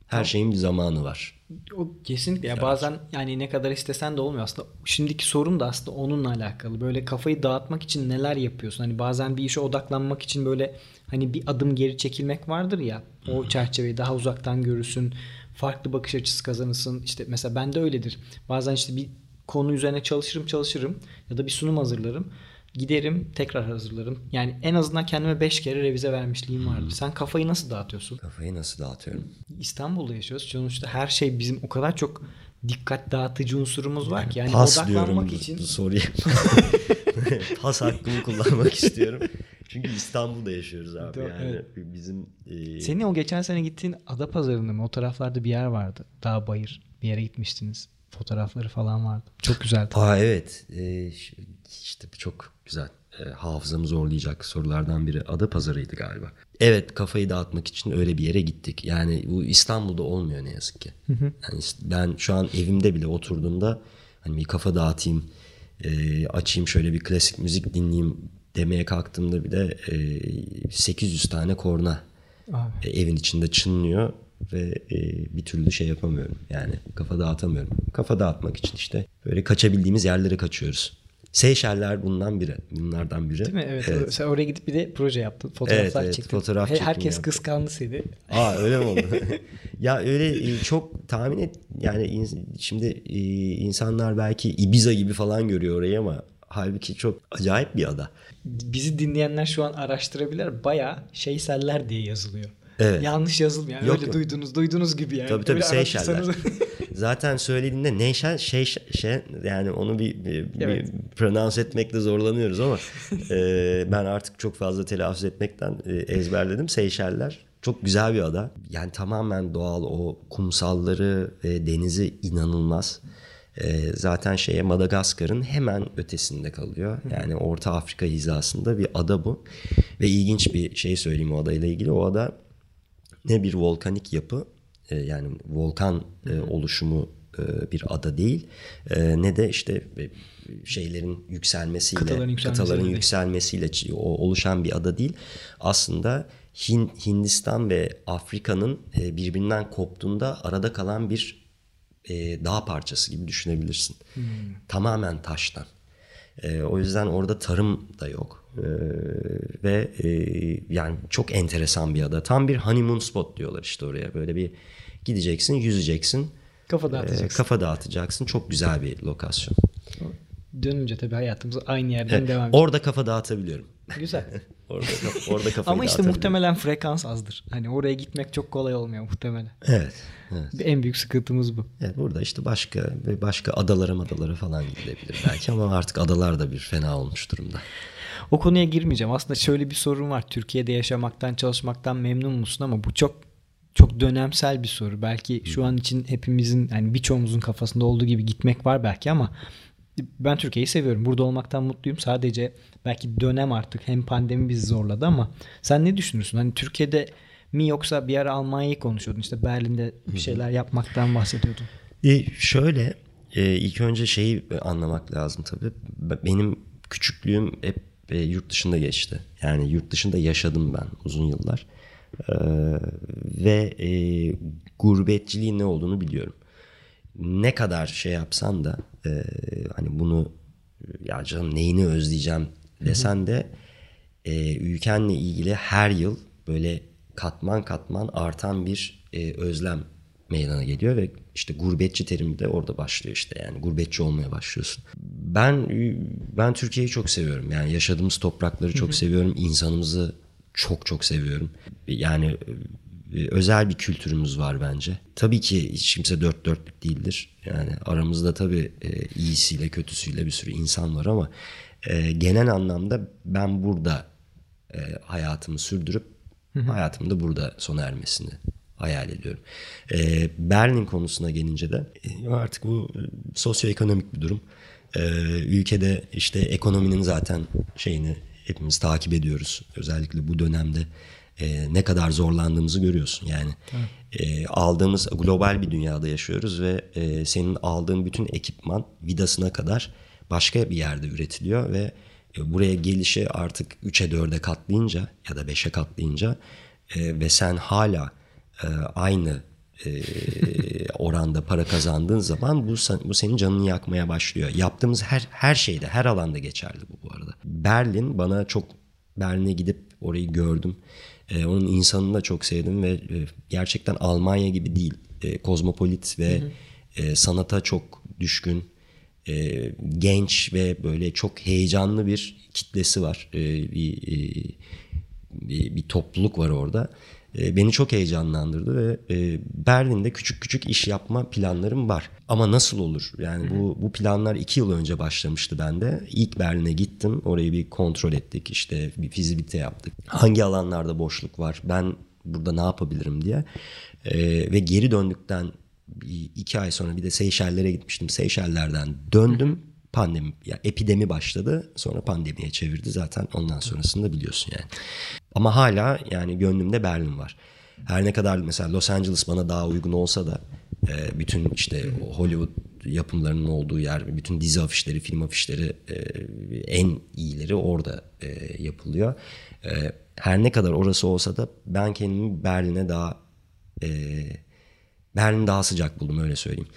Her tamam. şeyin bir zamanı var. O kesinlikle. Ya bazen yani ne kadar istesen de olmuyor aslında. Şimdiki sorum da aslında onunla alakalı. Böyle kafayı dağıtmak için neler yapıyorsun? Hani bazen bir işe odaklanmak için böyle hani bir adım geri çekilmek vardır ya. O çerçeveyi daha uzaktan görürsün farklı bakış açısı kazanırsın. İşte mesela ben de öyledir. Bazen işte bir konu üzerine çalışırım çalışırım ya da bir sunum hazırlarım. Giderim tekrar hazırlarım. Yani en azından kendime 5 kere revize vermişliğim vardır. Hmm. Sen kafayı nasıl dağıtıyorsun? Kafayı nasıl dağıtıyorum? İstanbul'da yaşıyoruz. Sonuçta her şey bizim o kadar çok dikkat dağıtıcı unsurumuz var ki. Yani Pas odaklanmak diyorum için. soruyu. Pas hakkımı kullanmak istiyorum. Çünkü İstanbul'da yaşıyoruz abi. yani evet. bizim e... Senin o geçen sene gittiğin ada pazarında mı? O taraflarda bir yer vardı. Dağ bayır bir yere gitmiştiniz. Fotoğrafları falan vardı. Çok güzeldi. Aa evet. Ee, işte çok güzel. E, hafızamı zorlayacak sorulardan biri. Ada pazarıydı galiba. Evet kafayı dağıtmak için öyle bir yere gittik. Yani bu İstanbul'da olmuyor ne yazık ki. Yani ben şu an evimde bile oturduğumda hani bir kafa dağıtayım, e, açayım şöyle bir klasik müzik dinleyeyim demeye kalktığımda bir de e, 800 tane korna Abi. E, evin içinde çınlıyor ve e, bir türlü şey yapamıyorum. Yani kafa dağıtamıyorum. Kafa dağıtmak için işte böyle kaçabildiğimiz yerlere kaçıyoruz. Seyşeller bundan biri. Bunlardan biri. Değil mi? Evet. evet. Sen oraya gidip bir de proje yaptın. Fotoğraflar evet, evet, çektin. Fotoğraf Herkes yaptım. kıskandı seni. Aa öyle mi oldu? ya öyle e, çok tahmin et. Yani şimdi e, insanlar belki Ibiza gibi falan görüyor orayı ama halbuki çok acayip bir ada bizi dinleyenler şu an araştırabilir. Baya şeyseller diye yazılıyor. Evet. Yanlış yazılmıyor. Yani yok, öyle yok. duydunuz, duydunuz gibi yani. Tabii tabii Seyşeller. Zaten söylediğinde Neyşel şey şey yani onu bir, bir, evet. bir pronounce etmekte zorlanıyoruz ama e, ben artık çok fazla telaffuz etmekten e, ezberledim. Seyşeller çok güzel bir ada. Yani tamamen doğal o kumsalları ve denizi inanılmaz. E, zaten şeye Madagaskar'ın hemen ötesinde kalıyor. Yani Orta Afrika hizasında bir ada bu. Ve ilginç bir şey söyleyeyim o adayla ilgili. O ada ne bir volkanik yapı e, yani volkan e, oluşumu e, bir ada değil. E, ne de işte e, şeylerin yükselmesiyle kıtaların, kıtaların yükselmesiyle oluşan bir ada değil. Aslında Hindistan ve Afrika'nın birbirinden koptuğunda arada kalan bir e, dağ parçası gibi düşünebilirsin. Hmm. Tamamen taştan. E, o yüzden orada tarım da yok. E, ve e, yani çok enteresan bir ada. Tam bir honeymoon spot diyorlar işte oraya. Böyle bir gideceksin, yüzeceksin. Kafa e, dağıtacaksın. kafa dağıtacaksın. Çok güzel bir lokasyon. Dönünce tabii hayatımız aynı yerden Evet, devam ediyor. orada kafa dağıtabiliyorum. Güzel. Orada, orada kafayı Ama işte muhtemelen frekans azdır. Hani oraya gitmek çok kolay olmuyor muhtemelen. Evet. evet. En büyük sıkıntımız bu. Evet, burada işte başka başka adalara madalara falan gidilebilir belki ama artık adalar da bir fena olmuş durumda. O konuya girmeyeceğim. Aslında şöyle bir sorun var. Türkiye'de yaşamaktan, çalışmaktan memnun musun ama bu çok çok dönemsel bir soru. Belki şu an için hepimizin yani birçoğumuzun kafasında olduğu gibi gitmek var belki ama ben Türkiye'yi seviyorum. Burada olmaktan mutluyum. Sadece belki dönem artık hem pandemi bizi zorladı ama sen ne düşünürsün? Hani Türkiye'de mi yoksa bir ara Almanya'yı konuşuyordun. İşte Berlin'de bir şeyler yapmaktan bahsediyordun. E, şöyle e, ilk önce şeyi anlamak lazım tabii. Be- Benim küçüklüğüm hep e, yurt dışında geçti. Yani yurt dışında yaşadım ben uzun yıllar. E, ve e, gurbetçiliğin ne olduğunu biliyorum. Ne kadar şey yapsan da e, hani bunu ya canım neyini özleyeceğim desen de e, ülkenle ilgili her yıl böyle katman katman artan bir e, özlem meydana geliyor ve işte gurbetçi terimi de orada başlıyor işte yani gurbetçi olmaya başlıyorsun. Ben ben Türkiye'yi çok seviyorum. Yani yaşadığımız toprakları çok seviyorum. insanımızı çok çok seviyorum. Yani e, özel bir kültürümüz var bence. Tabii ki hiç kimse dört dörtlük değildir. Yani aramızda tabii e, iyisiyle kötüsüyle bir sürü insan var ama e, genel anlamda ben burada e, hayatımı sürdürüp hayatımın da burada sona ermesini hayal ediyorum. E, Berlin konusuna gelince de e, artık bu e, sosyoekonomik bir durum. E, ülkede işte ekonominin zaten şeyini hepimiz takip ediyoruz. Özellikle bu dönemde e, ne kadar zorlandığımızı görüyorsun. Yani e, aldığımız global bir dünyada yaşıyoruz ve e, senin aldığın bütün ekipman vidasına kadar başka bir yerde üretiliyor ve e, buraya gelişi artık 3'e 4'e katlayınca ya da 5'e katlayınca e, ve sen hala e, aynı e, oranda para kazandığın zaman bu bu senin canını yakmaya başlıyor. Yaptığımız her her şeyde, her alanda geçerli bu bu arada. Berlin bana çok Berlin'e gidip orayı gördüm. E, onun insanını da çok sevdim ve e, gerçekten Almanya gibi değil. E, kozmopolit ve e, sanata çok düşkün, e, genç ve böyle çok heyecanlı bir kitlesi var. E, bir, e, bir, bir topluluk var orada. E, beni çok heyecanlandırdı ve e, Berlin'de küçük küçük iş yapma planlarım var. Ama nasıl olur? Yani bu bu planlar iki yıl önce başlamıştı bende. İlk Berlin'e gittim. Orayı bir kontrol ettik. İşte bir fizibilite yaptık. Hangi alanlarda boşluk var? Ben burada ne yapabilirim diye. E, ve geri döndükten iki ay sonra bir de Seyşeller'e gitmiştim. Seyşeller'den döndüm. Pandemi, ya epidemi başladı. Sonra pandemiye çevirdi zaten. Ondan sonrasını da biliyorsun yani. Ama hala yani gönlümde Berlin var. Her ne kadar mesela Los Angeles bana daha uygun olsa da e, bütün işte Hollywood yapımlarının olduğu yer, bütün dizi afişleri, film afişleri e, en iyileri orada e, yapılıyor. Her ne kadar orası olsa da ben kendimi Berlin'e daha Berlin daha sıcak buldum öyle söyleyeyim.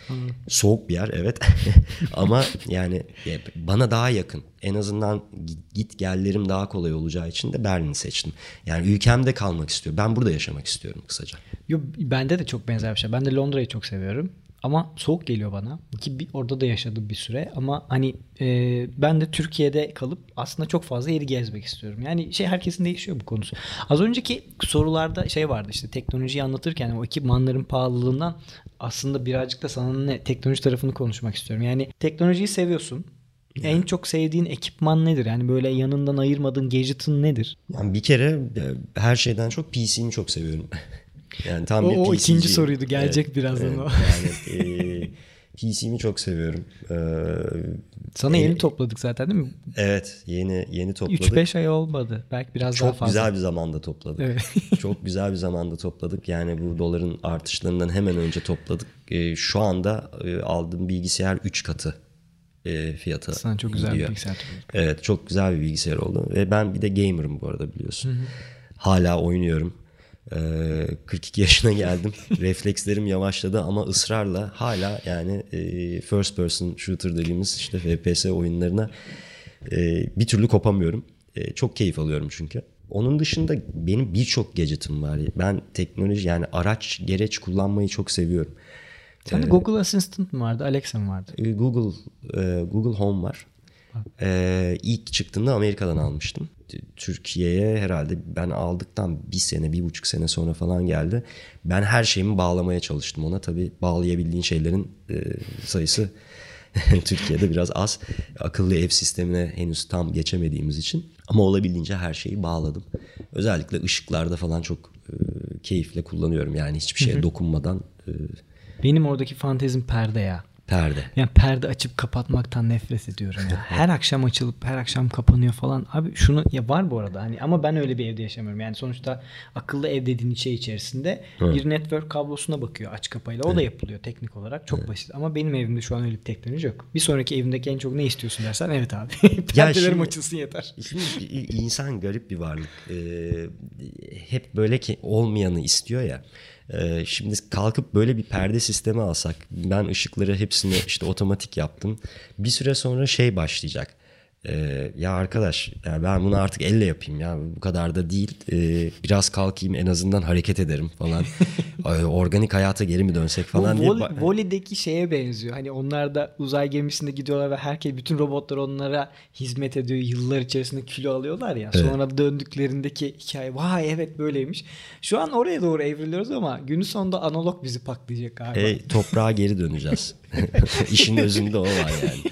Soğuk bir yer evet ama yani ya, bana daha yakın. En azından git, git gellerim daha kolay olacağı için de Berlin'i seçtim. Yani ülkemde kalmak istiyorum. Ben burada yaşamak istiyorum kısaca. Yo, bende de çok benzer bir şey. Ben de Londra'yı çok seviyorum. Ama soğuk geliyor bana. Ki bir, orada da yaşadım bir süre. Ama hani e, ben de Türkiye'de kalıp aslında çok fazla yeri gezmek istiyorum. Yani şey herkesin değişiyor bu konusu. Az önceki sorularda şey vardı işte teknolojiyi anlatırken o ekipmanların pahalılığından aslında birazcık da sana ne teknoloji tarafını konuşmak istiyorum. Yani teknolojiyi seviyorsun. En çok sevdiğin ekipman nedir? Yani böyle yanından ayırmadığın gadget'ın nedir? Yani bir kere e, her şeyden çok PC'mi çok seviyorum. yani tam O- bir o PC'ciyim. ikinci soruydu. Gelecek birazdan o. Yani e, PC'mi çok seviyorum. E, Sana e, yeni topladık zaten değil mi? Evet yeni yeni topladık. 3-5 ay olmadı. Belki biraz daha Çok fazla. güzel bir zamanda topladık. Evet. Çok güzel bir zamanda topladık. Yani bu doların artışlarından hemen önce topladık. E, şu anda e, aldığım bilgisayar 3 katı e, fiyata Sana çok güzel bir gidiyor. bilgisayar topladık. Evet çok güzel bir bilgisayar oldu. Ve ben bir de gamer'ım bu arada biliyorsun. Hala oynuyorum. Ee, 42 yaşına geldim. Reflekslerim yavaşladı ama ısrarla hala yani e, first person shooter dediğimiz işte FPS oyunlarına E, bir türlü kopamıyorum. E, çok keyif alıyorum çünkü. Onun dışında benim birçok gadget'ım var. Ben teknoloji yani araç gereç kullanmayı çok seviyorum. Sende Google Assistant mı vardı, Alexa mı vardı? Google e, Google Home var. Ee, ilk çıktığında Amerika'dan almıştım. Türkiye'ye herhalde ben aldıktan bir sene, bir buçuk sene sonra falan geldi. Ben her şeyimi bağlamaya çalıştım ona. Tabii bağlayabildiğin şeylerin e, sayısı Türkiye'de biraz az. Akıllı ev sistemine henüz tam geçemediğimiz için. Ama olabildiğince her şeyi bağladım. Özellikle ışıklarda falan çok e, keyifle kullanıyorum. Yani hiçbir şeye dokunmadan. E, Benim oradaki fantezim perde ya. Perde. Yani perde açıp kapatmaktan nefret ediyorum ya. Her akşam açılıp her akşam kapanıyor falan. Abi şunu ya var bu arada hani ama ben öyle bir evde yaşamıyorum. Yani sonuçta akıllı ev dediğin şey içerisinde evet. bir network kablosuna bakıyor aç kapayla. O evet. da yapılıyor teknik olarak. Çok evet. basit. Ama benim evimde şu an öyle bir teknoloji yok. Bir sonraki evimdeki en çok ne istiyorsun dersen evet abi. Perdelerim açılsın yeter. Şimdi insan garip bir varlık. Ee, hep böyle ki olmayanı istiyor ya. Ee, şimdi kalkıp böyle bir perde sistemi alsak ben ışıkları hepsini işte otomatik yaptım. Bir süre sonra şey başlayacak. Ee, ya arkadaş ya ben bunu artık elle yapayım ya bu kadar da değil. Ee, biraz kalkayım en azından hareket ederim falan. Organik hayata geri mi dönsek falan bu diye. Vol- Voli'deki şeye benziyor. Hani onlar da uzay gemisinde gidiyorlar ve herkes bütün robotlar onlara hizmet ediyor. Yıllar içerisinde kilo alıyorlar ya. Evet. sonra döndüklerindeki hikaye vay evet böyleymiş. Şu an oraya doğru evriliyoruz ama günün sonunda analog bizi paklayacak galiba. E, toprağa geri döneceğiz. İşin özünde o var yani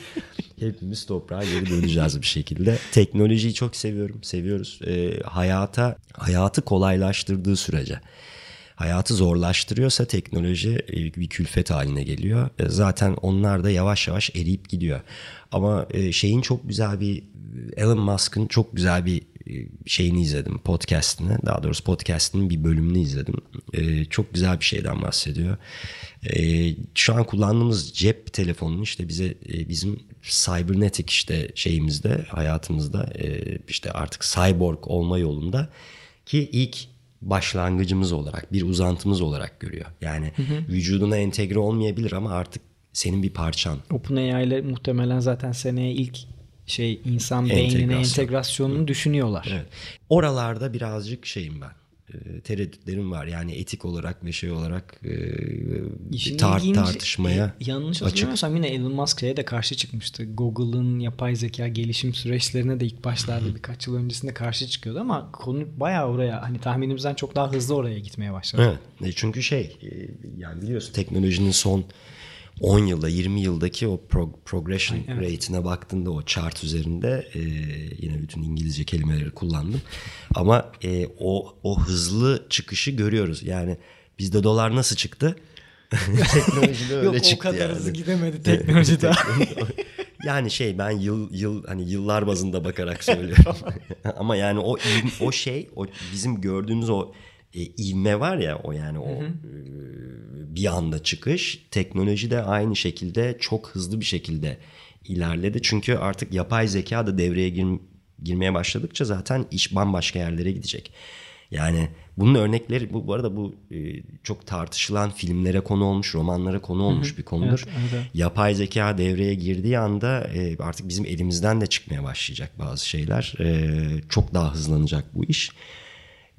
hepimiz toprağa geri döneceğiz bir şekilde. Teknolojiyi çok seviyorum, seviyoruz. E, hayata hayatı kolaylaştırdığı sürece. Hayatı zorlaştırıyorsa teknoloji e, bir külfet haline geliyor. E, zaten onlar da yavaş yavaş eriyip gidiyor. Ama e, şeyin çok güzel bir Elon Musk'ın çok güzel bir şeyini izledim podcast'ını daha doğrusu podcast'ının bir bölümünü izledim. Ee, çok güzel bir şeyden bahsediyor. Ee, şu an kullandığımız cep telefonunun işte bize e, bizim cybernetic işte şeyimizde hayatımızda e, işte artık cyborg olma yolunda ki ilk başlangıcımız olarak bir uzantımız olarak görüyor. Yani hı hı. vücuduna entegre olmayabilir ama artık senin bir parçan. OpenAI ile muhtemelen zaten seneye ilk şey insan beynine entegrasyonunu düşünüyorlar. Evet. Oralarda birazcık şeyim ben tereddütlerim var. Yani etik olarak ve şey olarak e, tar tartışmaya e, yanlış hatırlamıyorsam yine Elon Musk şeye de karşı çıkmıştı. Google'ın yapay zeka gelişim süreçlerine de ilk başlarda birkaç yıl öncesinde karşı çıkıyordu ama konu bayağı oraya hani tahminimizden çok daha hızlı oraya gitmeye başladı. Evet. Çünkü şey yani biliyorsun teknolojinin son 10 yılda 20 yıldaki o pro- progression Ay, evet. rate'ine baktığında o chart üzerinde e, yine bütün İngilizce kelimeleri kullandım. Ama e, o o hızlı çıkışı görüyoruz. Yani bizde dolar nasıl çıktı? Teknolojide öyle Yok, çıktı o kadar yani. hızlı gidemedi teknolojide. yani şey ben yıl yıl hani yıllar bazında bakarak söylüyorum. Ama yani o o şey o bizim gördüğümüz o e, ivme var ya o yani o hı hı. E, bir anda çıkış teknoloji de aynı şekilde çok hızlı bir şekilde ilerledi. Çünkü artık yapay zeka da devreye gir, girmeye başladıkça zaten iş bambaşka yerlere gidecek. Yani bunun örnekleri bu, bu arada bu e, çok tartışılan filmlere konu olmuş, romanlara konu olmuş Hı-hı. bir konudur. Evet, evet. Yapay zeka devreye girdiği anda e, artık bizim elimizden de çıkmaya başlayacak bazı şeyler. E, çok daha hızlanacak bu iş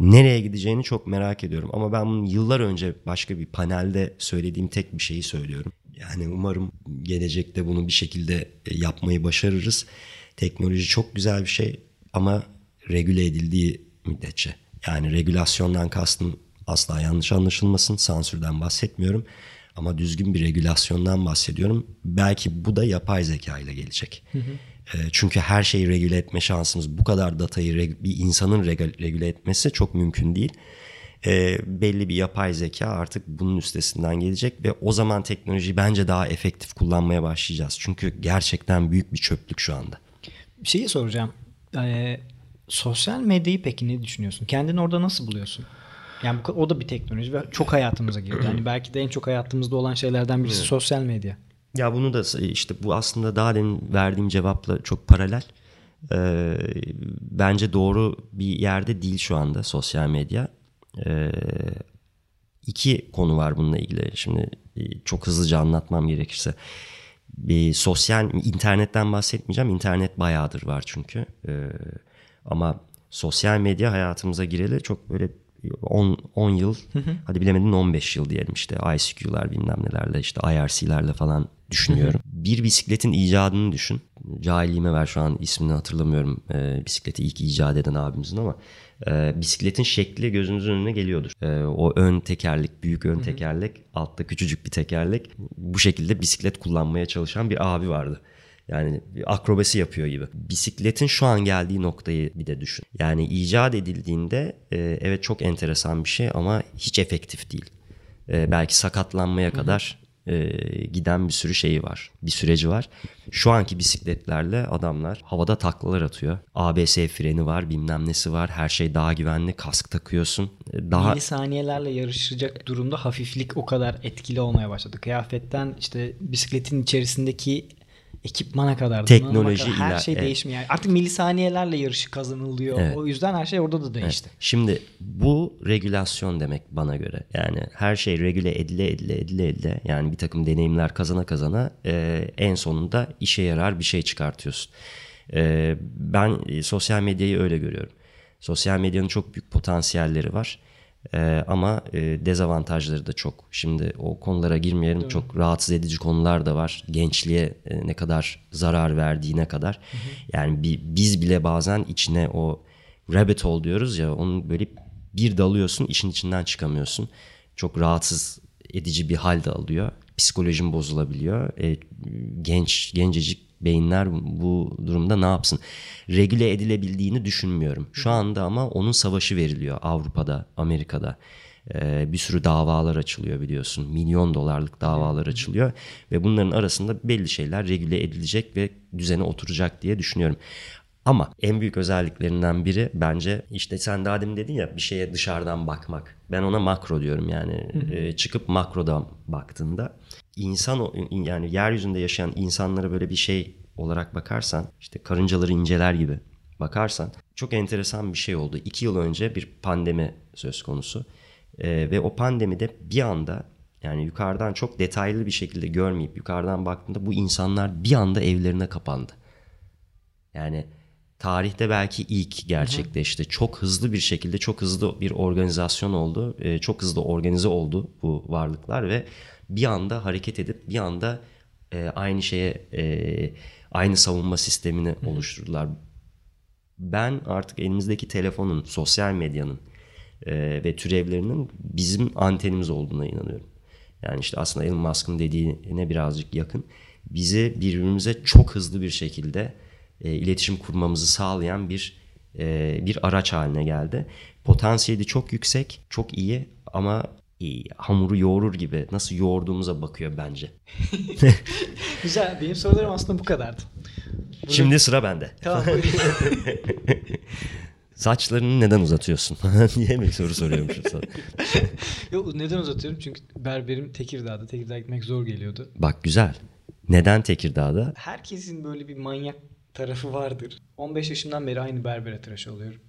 nereye gideceğini çok merak ediyorum. Ama ben bunu yıllar önce başka bir panelde söylediğim tek bir şeyi söylüyorum. Yani umarım gelecekte bunu bir şekilde e, yapmayı başarırız. Teknoloji çok güzel bir şey ama regüle edildiği müddetçe. Yani regülasyondan kastım asla yanlış anlaşılmasın. Sansürden bahsetmiyorum. Ama düzgün bir regülasyondan bahsediyorum. Belki bu da yapay zeka ile gelecek. Hı hı. Ee, çünkü her şeyi regüle etme şansımız bu kadar datayı bir insanın regüle etmesi çok mümkün değil. E, belli bir yapay zeka artık bunun üstesinden gelecek ve o zaman teknolojiyi bence daha efektif kullanmaya başlayacağız. Çünkü gerçekten büyük bir çöplük şu anda. Bir şeyi soracağım. Ee, sosyal medyayı peki ne düşünüyorsun? Kendini orada nasıl buluyorsun? Yani o da bir teknoloji ve çok hayatımıza girdi. Yani belki de en çok hayatımızda olan şeylerden birisi sosyal medya. Ya bunu da işte bu aslında daha demin verdiğim cevapla çok paralel. Ee, bence doğru bir yerde değil şu anda sosyal medya. Ee, iki konu var bununla ilgili. Şimdi e, çok hızlıca anlatmam gerekirse. bir sosyal internetten bahsetmeyeceğim. İnternet bayağıdır var çünkü. Ee, ama sosyal medya hayatımıza gireli çok böyle 10, 10 yıl hadi bilemedin 15 yıl diyelim işte ICQ'lar bilmem nelerle işte IRC'lerle falan düşünüyorum. bir bisikletin icadını düşün. Cahilliğime ver şu an ismini hatırlamıyorum e, bisikleti ilk icat eden abimizin ama e, bisikletin şekli gözünüzün önüne geliyordur. E, o ön tekerlek, büyük ön tekerlek, altta küçücük bir tekerlek. Bu şekilde bisiklet kullanmaya çalışan bir abi vardı. Yani akrobasi yapıyor gibi. Bisikletin şu an geldiği noktayı bir de düşün. Yani icat edildiğinde e, evet çok enteresan bir şey ama hiç efektif değil. E, belki sakatlanmaya Hı-hı. kadar e, giden bir sürü şeyi var. Bir süreci var. Şu anki bisikletlerle adamlar havada taklalar atıyor. ABS freni var, bilmem nesi var. Her şey daha güvenli. Kask takıyorsun. Daha saniyelerle yarışacak durumda hafiflik o kadar etkili olmaya başladı. Kıyafetten işte bisikletin içerisindeki ekipmana kadar teknoloji kadar her şey evet. değişmiyor. Yani artık milisaniyelerle yarışı kazanılıyor. Evet. O yüzden her şey orada da değişti. Evet. Şimdi bu regülasyon demek bana göre. Yani her şey regüle edile edile edile edile yani bir takım deneyimler kazana kazana e, en sonunda işe yarar bir şey çıkartıyorsun. E, ben sosyal medyayı öyle görüyorum. Sosyal medyanın çok büyük potansiyelleri var. Ee, ama e, dezavantajları da çok. Şimdi o konulara girmeyelim. Değil çok mi? rahatsız edici konular da var. Gençliğe e, ne kadar zarar verdiğine kadar. Hı hı. Yani bir, biz bile bazen içine o rabbit hole diyoruz ya onun böyle bir dalıyorsun işin içinden çıkamıyorsun. Çok rahatsız edici bir hal de alıyor. Psikolojin bozulabiliyor. E, genç gencecik beyinler bu durumda ne yapsın? Regüle edilebildiğini düşünmüyorum. Şu anda ama onun savaşı veriliyor Avrupa'da, Amerika'da. Ee, bir sürü davalar açılıyor biliyorsun. Milyon dolarlık davalar açılıyor ve bunların arasında belli şeyler regüle edilecek ve düzene oturacak diye düşünüyorum. Ama en büyük özelliklerinden biri bence işte sen daha demin dedin ya bir şeye dışarıdan bakmak. Ben ona makro diyorum yani. E, çıkıp makrodan baktığında insan yani yeryüzünde yaşayan insanlara böyle bir şey olarak bakarsan işte karıncaları inceler gibi bakarsan çok enteresan bir şey oldu. İki yıl önce bir pandemi söz konusu ee, ve o pandemide bir anda yani yukarıdan çok detaylı bir şekilde görmeyip yukarıdan baktığında bu insanlar bir anda evlerine kapandı. Yani tarihte belki ilk gerçekleşti. Hı hı. Çok hızlı bir şekilde çok hızlı bir organizasyon oldu. Ee, çok hızlı organize oldu bu varlıklar ve bir anda hareket edip bir anda e, aynı şeye e, aynı savunma sistemini oluşturdular. Ben artık elimizdeki telefonun, sosyal medyanın e, ve türevlerinin bizim antenimiz olduğuna inanıyorum. Yani işte aslında Elon Musk'ın dediğine birazcık yakın. Bizi birbirimize çok hızlı bir şekilde e, iletişim kurmamızı sağlayan bir e, bir araç haline geldi. Potansiyeli çok yüksek, çok iyi ama hamuru yoğurur gibi nasıl yoğurduğumuza bakıyor bence. Güzel. Benim sorularım aslında bu kadardı. Burada... Şimdi sıra bende. Tamam. Saçlarını neden uzatıyorsun? diye mi soru soruyormuşum sana? Yok neden uzatıyorum? Çünkü berberim Tekirdağ'da. Tekirdağ'a gitmek zor geliyordu. Bak güzel. Neden Tekirdağ'da? Herkesin böyle bir manyak tarafı vardır. 15 yaşından beri aynı berbere tıraş oluyorum.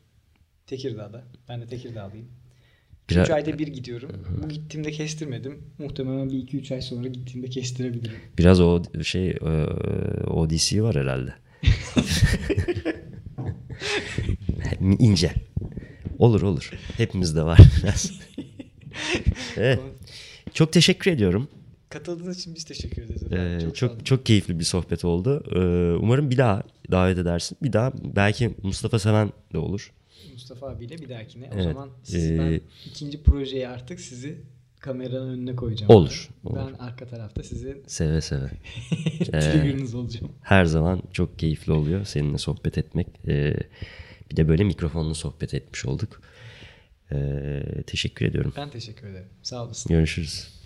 Tekirdağ'da. Ben de Tekirdağlıyım. 3 ayda bir gidiyorum. Bu gittiğimde kestirmedim. Muhtemelen bir 2-3 ay sonra gittiğimde kestirebilirim. Biraz o şey e, o DC var herhalde. İnce. Olur olur. Hepimizde var biraz. evet. Çok teşekkür ediyorum. Katıldığınız için biz teşekkür ederiz. Ee, çok çok, çok keyifli bir sohbet oldu. Ee, umarım bir daha davet edersin. Bir daha belki Mustafa Seven de olur. Mustafa abiyle bir dahakine. Evet. O zaman sizden ee, ikinci projeye artık sizi kameranın önüne koyacağım. Olur. Ben, olur. ben arka tarafta sizin seve seve. trigger'ınız ee, olacağım. Her zaman çok keyifli oluyor seninle sohbet etmek. Ee, bir de böyle mikrofonlu sohbet etmiş olduk. Ee, teşekkür ediyorum. Ben teşekkür ederim. Sağ olasın. Görüşürüz.